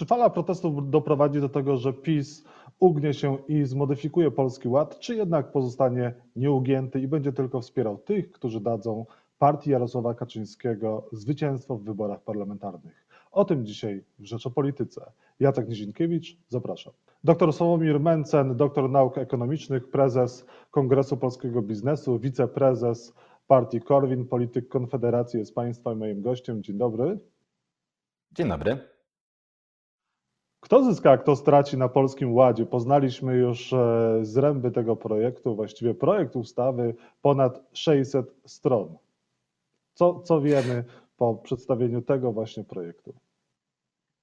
Czy fala protestów doprowadzi do tego, że PiS ugnie się i zmodyfikuje Polski Ład, czy jednak pozostanie nieugięty i będzie tylko wspierał tych, którzy dadzą partii Jarosława Kaczyńskiego zwycięstwo w wyborach parlamentarnych? O tym dzisiaj w Rzeczopolityce. Jacek Nizinkiewicz, zapraszam. Dr Sławomir Mencen, doktor nauk ekonomicznych, prezes Kongresu Polskiego Biznesu, wiceprezes partii Korwin, polityk Konfederacji jest Państwa i moim gościem. Dzień dobry. Dzień dobry. Kto zyska, kto straci na Polskim Ładzie? Poznaliśmy już e, zręby tego projektu, właściwie projekt ustawy ponad 600 stron. Co, co wiemy po przedstawieniu tego właśnie projektu?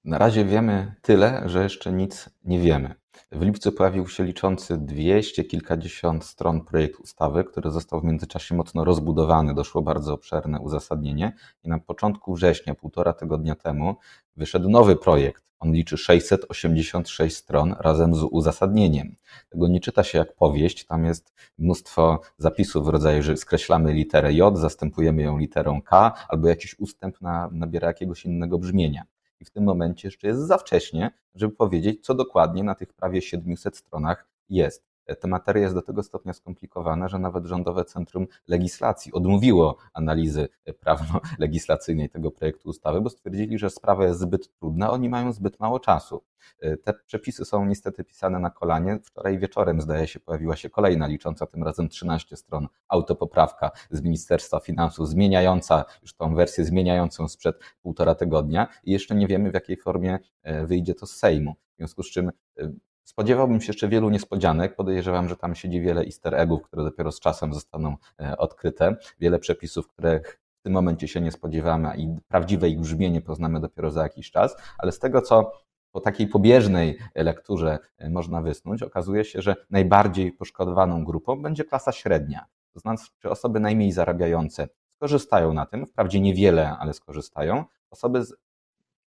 Na razie wiemy tyle, że jeszcze nic nie wiemy. W lipcu pojawił się liczący 200 kilkadziesiąt stron projekt ustawy, który został w międzyczasie mocno rozbudowany. Doszło bardzo obszerne uzasadnienie i na początku września, półtora tygodnia temu, wyszedł nowy projekt. On liczy 686 stron razem z uzasadnieniem. Tego nie czyta się jak powieść, tam jest mnóstwo zapisów w rodzaju, że skreślamy literę J, zastępujemy ją literą K, albo jakiś ustęp na, nabiera jakiegoś innego brzmienia i w tym momencie jeszcze jest za wcześnie, żeby powiedzieć, co dokładnie na tych prawie 700 stronach jest. Ta materia jest do tego stopnia skomplikowana, że nawet Rządowe Centrum Legislacji odmówiło analizy prawno-legislacyjnej tego projektu ustawy, bo stwierdzili, że sprawa jest zbyt trudna, oni mają zbyt mało czasu. Te przepisy są niestety pisane na kolanie. Wczoraj wieczorem, zdaje się, pojawiła się kolejna licząca tym razem 13 stron autopoprawka z Ministerstwa Finansów, zmieniająca już tą wersję zmieniającą sprzed półtora tygodnia i jeszcze nie wiemy, w jakiej formie e, wyjdzie to z Sejmu. W związku z czym e, Spodziewałbym się jeszcze wielu niespodzianek. Podejrzewam, że tam siedzi wiele easter eggów, które dopiero z czasem zostaną e, odkryte. Wiele przepisów, których w tym momencie się nie spodziewamy i prawdziwe ich brzmienie poznamy dopiero za jakiś czas. Ale z tego, co po takiej pobieżnej lekturze e, można wysnuć, okazuje się, że najbardziej poszkodowaną grupą będzie klasa średnia. To znaczy osoby najmniej zarabiające skorzystają na tym, wprawdzie niewiele, ale skorzystają. Osoby z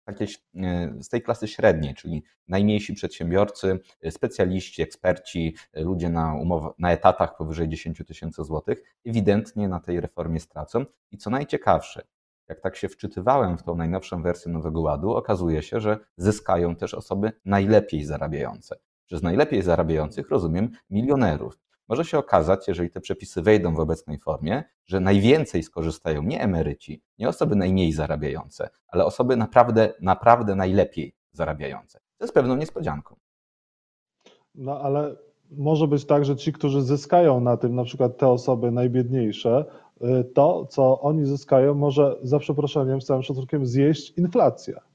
jakieś e, z tej klasy średniej, czyli najmniejsi przedsiębiorcy, specjaliści, eksperci, e, ludzie na, umow- na etatach powyżej 10 tysięcy złotych, ewidentnie na tej reformie stracą. I co najciekawsze, jak tak się wczytywałem w tą najnowszą wersję Nowego Ładu, okazuje się, że zyskają też osoby najlepiej zarabiające. Przez najlepiej zarabiających rozumiem milionerów. Może się okazać, jeżeli te przepisy wejdą w obecnej formie, że najwięcej skorzystają nie emeryci, nie osoby najmniej zarabiające, ale osoby naprawdę, naprawdę najlepiej zarabiające. To jest pewną niespodzianką. No ale może być tak, że ci, którzy zyskają na tym, na przykład te osoby najbiedniejsze, y, to, co oni zyskają, może za przeproszeniem, z całym szacunkiem, zjeść inflacja.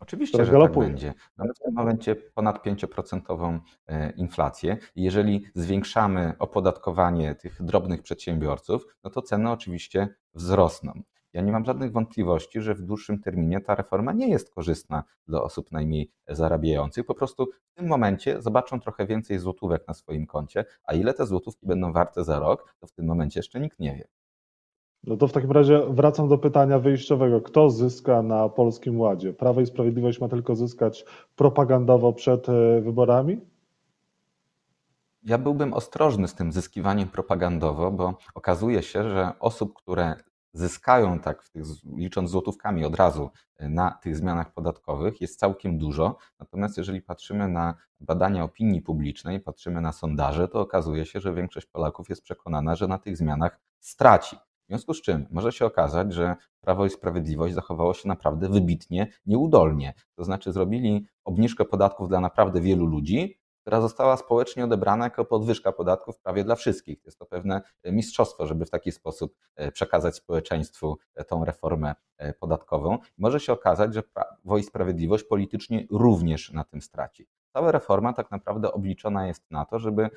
Oczywiście, że tak będzie. Mamy w tym momencie ponad 5% e, inflację. Jeżeli zwiększamy opodatkowanie tych drobnych przedsiębiorców, no to ceny oczywiście wzrosną. Ja nie mam żadnych wątpliwości, że w dłuższym terminie ta reforma nie jest korzystna dla osób najmniej zarabiających. Po prostu w tym momencie zobaczą trochę więcej złotówek na swoim koncie, a ile te złotówki będą warte za rok, to w tym momencie jeszcze nikt nie wie. No to w takim razie wracam do pytania wyjściowego. Kto zyska na Polskim Ładzie? Prawo i Sprawiedliwość ma tylko zyskać propagandowo przed e, wyborami? Ja byłbym ostrożny z tym zyskiwaniem propagandowo, bo okazuje się, że osób, które zyskają tak, w tych, licząc złotówkami od razu e, na tych zmianach podatkowych, jest całkiem dużo. Natomiast jeżeli patrzymy na badania opinii publicznej, patrzymy na sondaże, to okazuje się, że większość Polaków jest przekonana, że na tych zmianach straci. W związku z czym może się okazać, że Prawo i Sprawiedliwość zachowało się naprawdę wybitnie nieudolnie. To znaczy zrobili obniżkę podatków dla naprawdę wielu ludzi, która została społecznie odebrana jako podwyżka podatków prawie dla wszystkich. Jest to pewne mistrzostwo, żeby w taki sposób e, przekazać społeczeństwu e, tą reformę e, podatkową. Może się okazać, że Prawo i Sprawiedliwość politycznie również na tym straci. Cała reforma tak naprawdę obliczona jest na to, żeby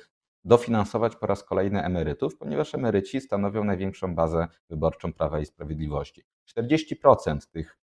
dofinansować po raz kolejny emerytów, ponieważ emeryci stanowią największą bazę wyborczą Prawa i Sprawiedliwości. 40% tych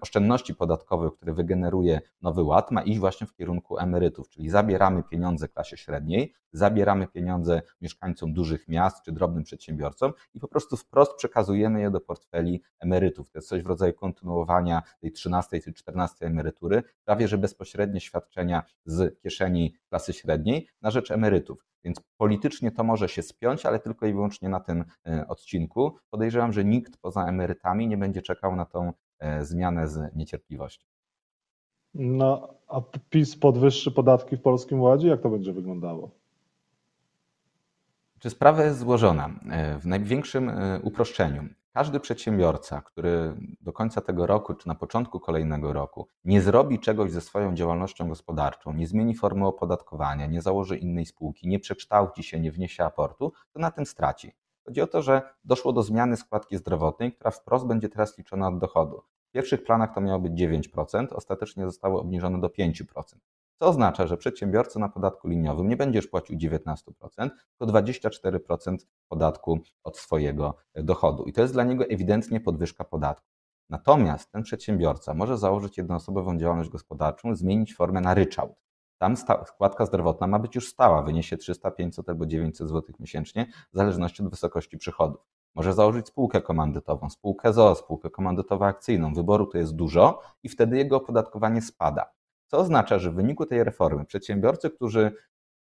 oszczędności podatkowych, które wygeneruje Nowy Ład, ma iść właśnie w kierunku emerytów, czyli zabieramy pieniądze klasie średniej, zabieramy pieniądze mieszkańcom dużych miast czy drobnym przedsiębiorcom i po prostu wprost przekazujemy je do portfeli emerytów. To jest coś w rodzaju kontynuowania tej 13 czy 14 emerytury, prawie że bezpośrednie świadczenia z kieszeni klasy średniej na rzecz emerytów. Więc politycznie to może się spiąć, ale tylko i wyłącznie na tym e, odcinku. Podejrzewam, że nikt poza emerytami nie będzie czekał na tą E, zmianę z niecierpliwością. No, a PiS podwyższy podatki w Polskim Ładzie? Jak to będzie wyglądało? Czy sprawa jest złożona? E, w największym e, uproszczeniu. Każdy przedsiębiorca, który do końca tego roku czy na początku kolejnego roku nie zrobi czegoś ze swoją działalnością gospodarczą, nie zmieni formy opodatkowania, nie założy innej spółki, nie przekształci się, nie wniesie aportu, to na tym straci. Chodzi o to, że doszło do zmiany składki zdrowotnej, która wprost będzie teraz liczona od dochodu. Pierwszych planach to miało być 9%, ostatecznie zostało obniżone do 5%. Co oznacza, że przedsiębiorca na podatku liniowym nie będziesz płacił 19%, tylko 24% podatku od swojego dochodu. I to jest dla niego ewidentnie podwyżka podatku. Natomiast ten przedsiębiorca może założyć jednoosobową działalność gospodarczą, zmienić formę na ryczałt. Tam składka zdrowotna ma być już stała, wyniesie 300, 500 albo 900 zł miesięcznie, w zależności od wysokości przychodów. Może założyć spółkę komandytową, spółkę ZOO, spółkę komandytowo-akcyjną. Wyboru to jest dużo i wtedy jego opodatkowanie spada. Co oznacza, że w wyniku tej reformy przedsiębiorcy, którzy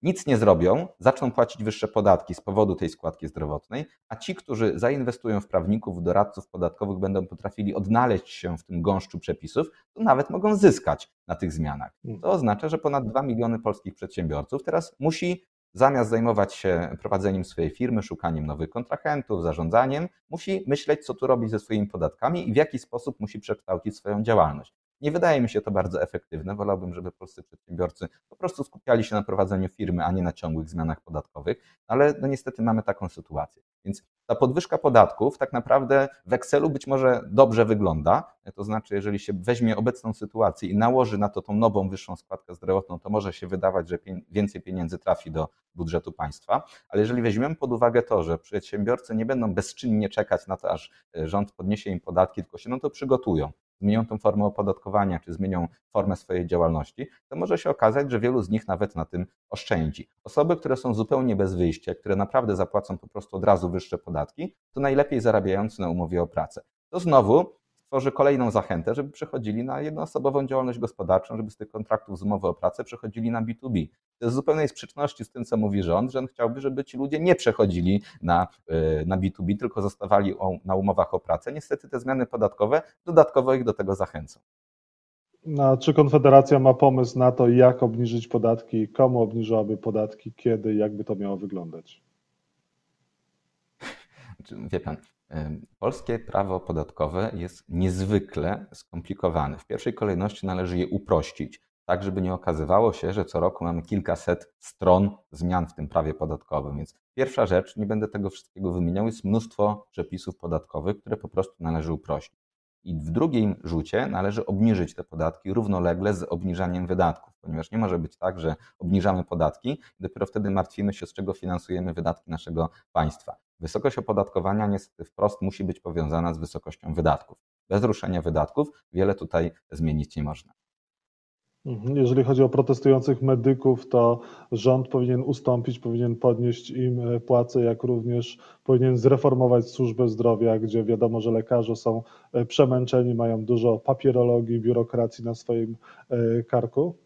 nic nie zrobią, zaczną płacić wyższe podatki z powodu tej składki zdrowotnej, a ci, którzy zainwestują w prawników, w doradców podatkowych, będą potrafili odnaleźć się w tym gąszczu przepisów, to nawet mogą zyskać na tych zmianach. Hmm. To oznacza, że ponad 2 miliony polskich przedsiębiorców teraz musi zamiast zajmować się prowadzeniem swojej firmy, szukaniem nowych kontrahentów, zarządzaniem, musi myśleć, co tu robić ze swoimi podatkami i w jaki sposób musi przekształcić swoją działalność. Nie wydaje mi się to bardzo efektywne. Wolałbym, żeby polscy przedsiębiorcy po prostu skupiali się na prowadzeniu firmy, a nie na ciągłych zmianach podatkowych, ale no niestety mamy taką sytuację. Więc ta podwyżka podatków tak naprawdę w Excelu być może dobrze wygląda. To znaczy, jeżeli się weźmie obecną sytuację i nałoży na to tą nową, wyższą składkę zdrowotną, to może się wydawać, że więcej pieniędzy trafi do budżetu państwa. Ale jeżeli weźmiemy pod uwagę to, że przedsiębiorcy nie będą bezczynnie czekać na to, aż rząd podniesie im podatki, tylko się no to przygotują zmienią tą formę opodatkowania, czy zmienią formę swojej działalności, to może się okazać, że wielu z nich nawet na tym oszczędzi. Osoby, które są zupełnie bez wyjścia, które naprawdę zapłacą po prostu od razu wyższe podatki, to najlepiej zarabiający na umowie o pracę. To znowu tworzy kolejną zachętę, żeby przechodzili na jednoosobową działalność gospodarczą, żeby z tych kontraktów z umowy o pracę przechodzili na B2B. To jest w zupełnej sprzeczności z tym, co mówi rząd, że on chciałby, żeby ci ludzie nie przechodzili na, y, na B2B, tylko zostawali na umowach o pracę. Niestety te zmiany podatkowe dodatkowo ich do tego zachęcą. No, czy Konfederacja ma pomysł na to, jak obniżyć podatki, komu obniżyłaby podatki, kiedy, jakby to miało wyglądać? Wie pan, Polskie prawo podatkowe jest niezwykle skomplikowane. W pierwszej kolejności należy je uprościć, tak żeby nie okazywało się, że co roku mamy kilkaset stron zmian w tym prawie podatkowym. Więc pierwsza rzecz, nie będę tego wszystkiego wymieniał, jest mnóstwo przepisów podatkowych, które po prostu należy uprościć. I w drugim rzucie należy obniżyć te podatki równolegle z obniżaniem wydatków, ponieważ nie może być tak, że obniżamy podatki dopiero wtedy martwimy się, z czego finansujemy wydatki naszego państwa. Wysokość opodatkowania niestety wprost musi być powiązana z wysokością wydatków. Bez ruszenia wydatków wiele tutaj zmienić nie można. Mhm. Jeżeli chodzi o protestujących medyków, to rząd powinien ustąpić, powinien podnieść im e, płace, jak również powinien zreformować służbę zdrowia, gdzie wiadomo, że lekarze są e, przemęczeni, mają dużo papierologii, biurokracji na swoim e, karku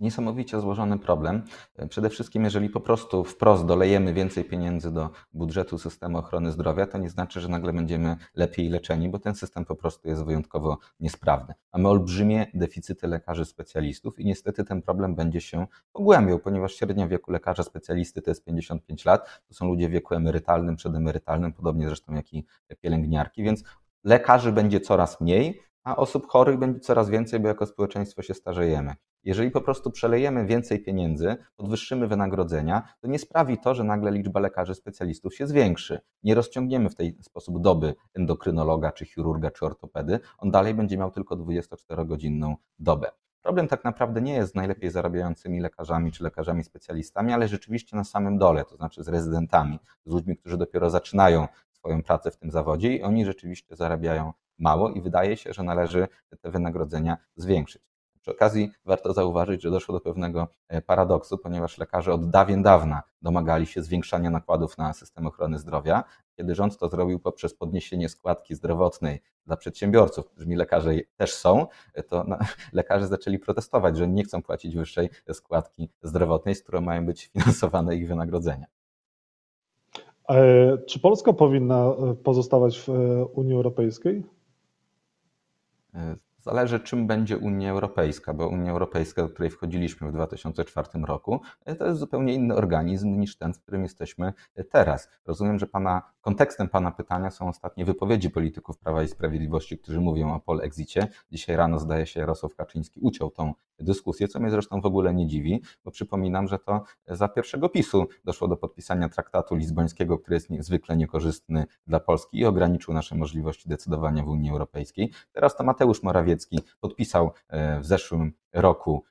niesamowicie złożony problem. Przede wszystkim, jeżeli po prostu wprost dolejemy więcej pieniędzy do budżetu systemu ochrony zdrowia, to nie znaczy, że nagle będziemy lepiej leczeni, bo ten system po prostu jest wyjątkowo niesprawny. Mamy olbrzymie deficyty lekarzy specjalistów i niestety ten problem będzie się pogłębiał, ponieważ średnia wieku lekarza specjalisty to jest 55 lat, to są ludzie w wieku emerytalnym, przedemerytalnym, podobnie zresztą jak i pielęgniarki, więc lekarzy będzie coraz mniej, a osób chorych będzie coraz więcej, bo jako społeczeństwo się starzejemy. Jeżeli po prostu przelejemy więcej pieniędzy, podwyższymy wynagrodzenia, to nie sprawi to, że nagle liczba lekarzy specjalistów się zwiększy. Nie rozciągniemy w tej sposób doby endokrynologa, czy chirurga, czy ortopedy. On dalej będzie miał tylko 24-godzinną dobę. Problem tak naprawdę nie jest z najlepiej zarabiającymi lekarzami czy lekarzami specjalistami, ale rzeczywiście na samym dole, to znaczy z rezydentami, z ludźmi, którzy dopiero zaczynają swoją pracę w tym zawodzie i oni rzeczywiście zarabiają mało i wydaje się, że należy te wynagrodzenia zwiększyć. Przy okazji warto zauważyć, że doszło do pewnego e, paradoksu, ponieważ lekarze od dawien dawna domagali się zwiększania nakładów na system ochrony zdrowia. Kiedy rząd to zrobił poprzez podniesienie składki zdrowotnej dla przedsiębiorców, którymi lekarze też są, e, to lekarze zaczęli protestować, że nie chcą płacić wyższej składki zdrowotnej, z którą mają być finansowane ich wynagrodzenia. E, czy Polska powinna pozostawać w Unii Europejskiej? Zależy, czym będzie Unia Europejska, bo Unia Europejska, do której wchodziliśmy w 2004 roku, to jest zupełnie inny organizm niż ten, w którym jesteśmy teraz. Rozumiem, że pana, kontekstem Pana pytania są ostatnie wypowiedzi polityków Prawa i Sprawiedliwości, którzy mówią o polexicie. Dzisiaj rano, zdaje się, Jarosław Kaczyński uciął tą dyskusję, co mnie zresztą w ogóle nie dziwi, bo przypominam, że to za pierwszego PiSu doszło do podpisania traktatu lizbońskiego, który jest niezwykle niekorzystny dla Polski i ograniczył nasze możliwości decydowania w Unii Europejskiej. Teraz to Mateusz Morawiecki podpisał e, w zeszłym roku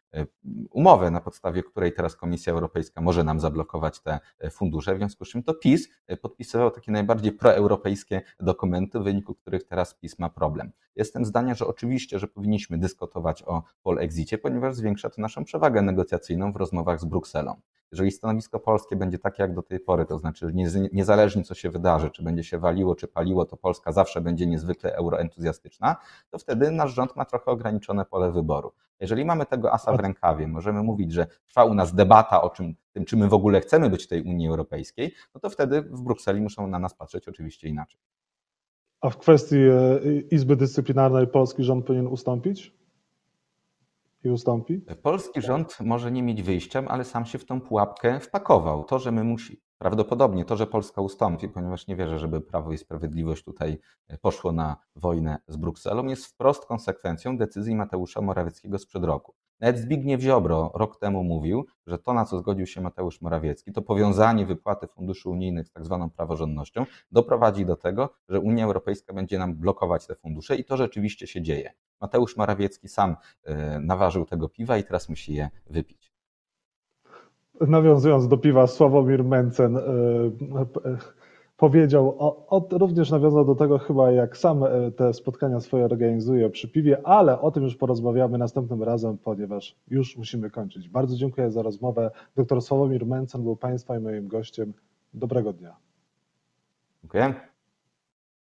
umowę, na podstawie której teraz Komisja Europejska może nam zablokować te e, fundusze, w związku z czym to PiS podpisywał takie najbardziej proeuropejskie dokumenty, w wyniku których teraz PiS ma problem. Jestem zdania, że oczywiście, że powinniśmy dyskutować o polexicie, ponieważ zwiększa to naszą przewagę negocjacyjną w rozmowach z Brukselą. Jeżeli stanowisko polskie będzie takie jak do tej pory, to znaczy niezależnie co się wydarzy, czy będzie się waliło, czy paliło, to Polska zawsze będzie niezwykle euroentuzjastyczna, to wtedy nasz rząd ma trochę ograniczone pole wyboru. Jeżeli mamy tego asa w rękawie, możemy mówić, że trwa u nas debata o czym, tym, czy my w ogóle chcemy być w tej Unii Europejskiej, no to wtedy w Brukseli muszą na nas patrzeć oczywiście inaczej. A w kwestii e, Izby Dyscyplinarnej polski rząd powinien ustąpić? I ustąpi? Polski rząd może nie mieć wyjścia, ale sam się w tą pułapkę wpakował. To, że my musi, prawdopodobnie to, że Polska ustąpi, ponieważ nie wierzę, żeby Prawo i Sprawiedliwość tutaj e, poszło na wojnę z Brukselą, jest wprost konsekwencją decyzji Mateusza Morawieckiego sprzed roku. Nawet Zbigniew Ziobro rok temu mówił, że to, na co zgodził się Mateusz Morawiecki, to powiązanie wypłaty funduszy unijnych z tak zwaną praworządnością, doprowadzi do tego, że Unia Europejska będzie nam blokować te fundusze i to rzeczywiście się dzieje. Mateusz Morawiecki sam e, naważył tego piwa i teraz musi je wypić. Nawiązując do piwa, Sławomir Mencen e, powiedział, o, o, również nawiązał do tego chyba, jak sam e, te spotkania swoje organizuje przy piwie, ale o tym już porozmawiamy następnym razem, ponieważ już musimy kończyć. Bardzo dziękuję za rozmowę. Dr Sławomir Mencen był Państwa i moim gościem. Dobrego dnia. Dziękuję.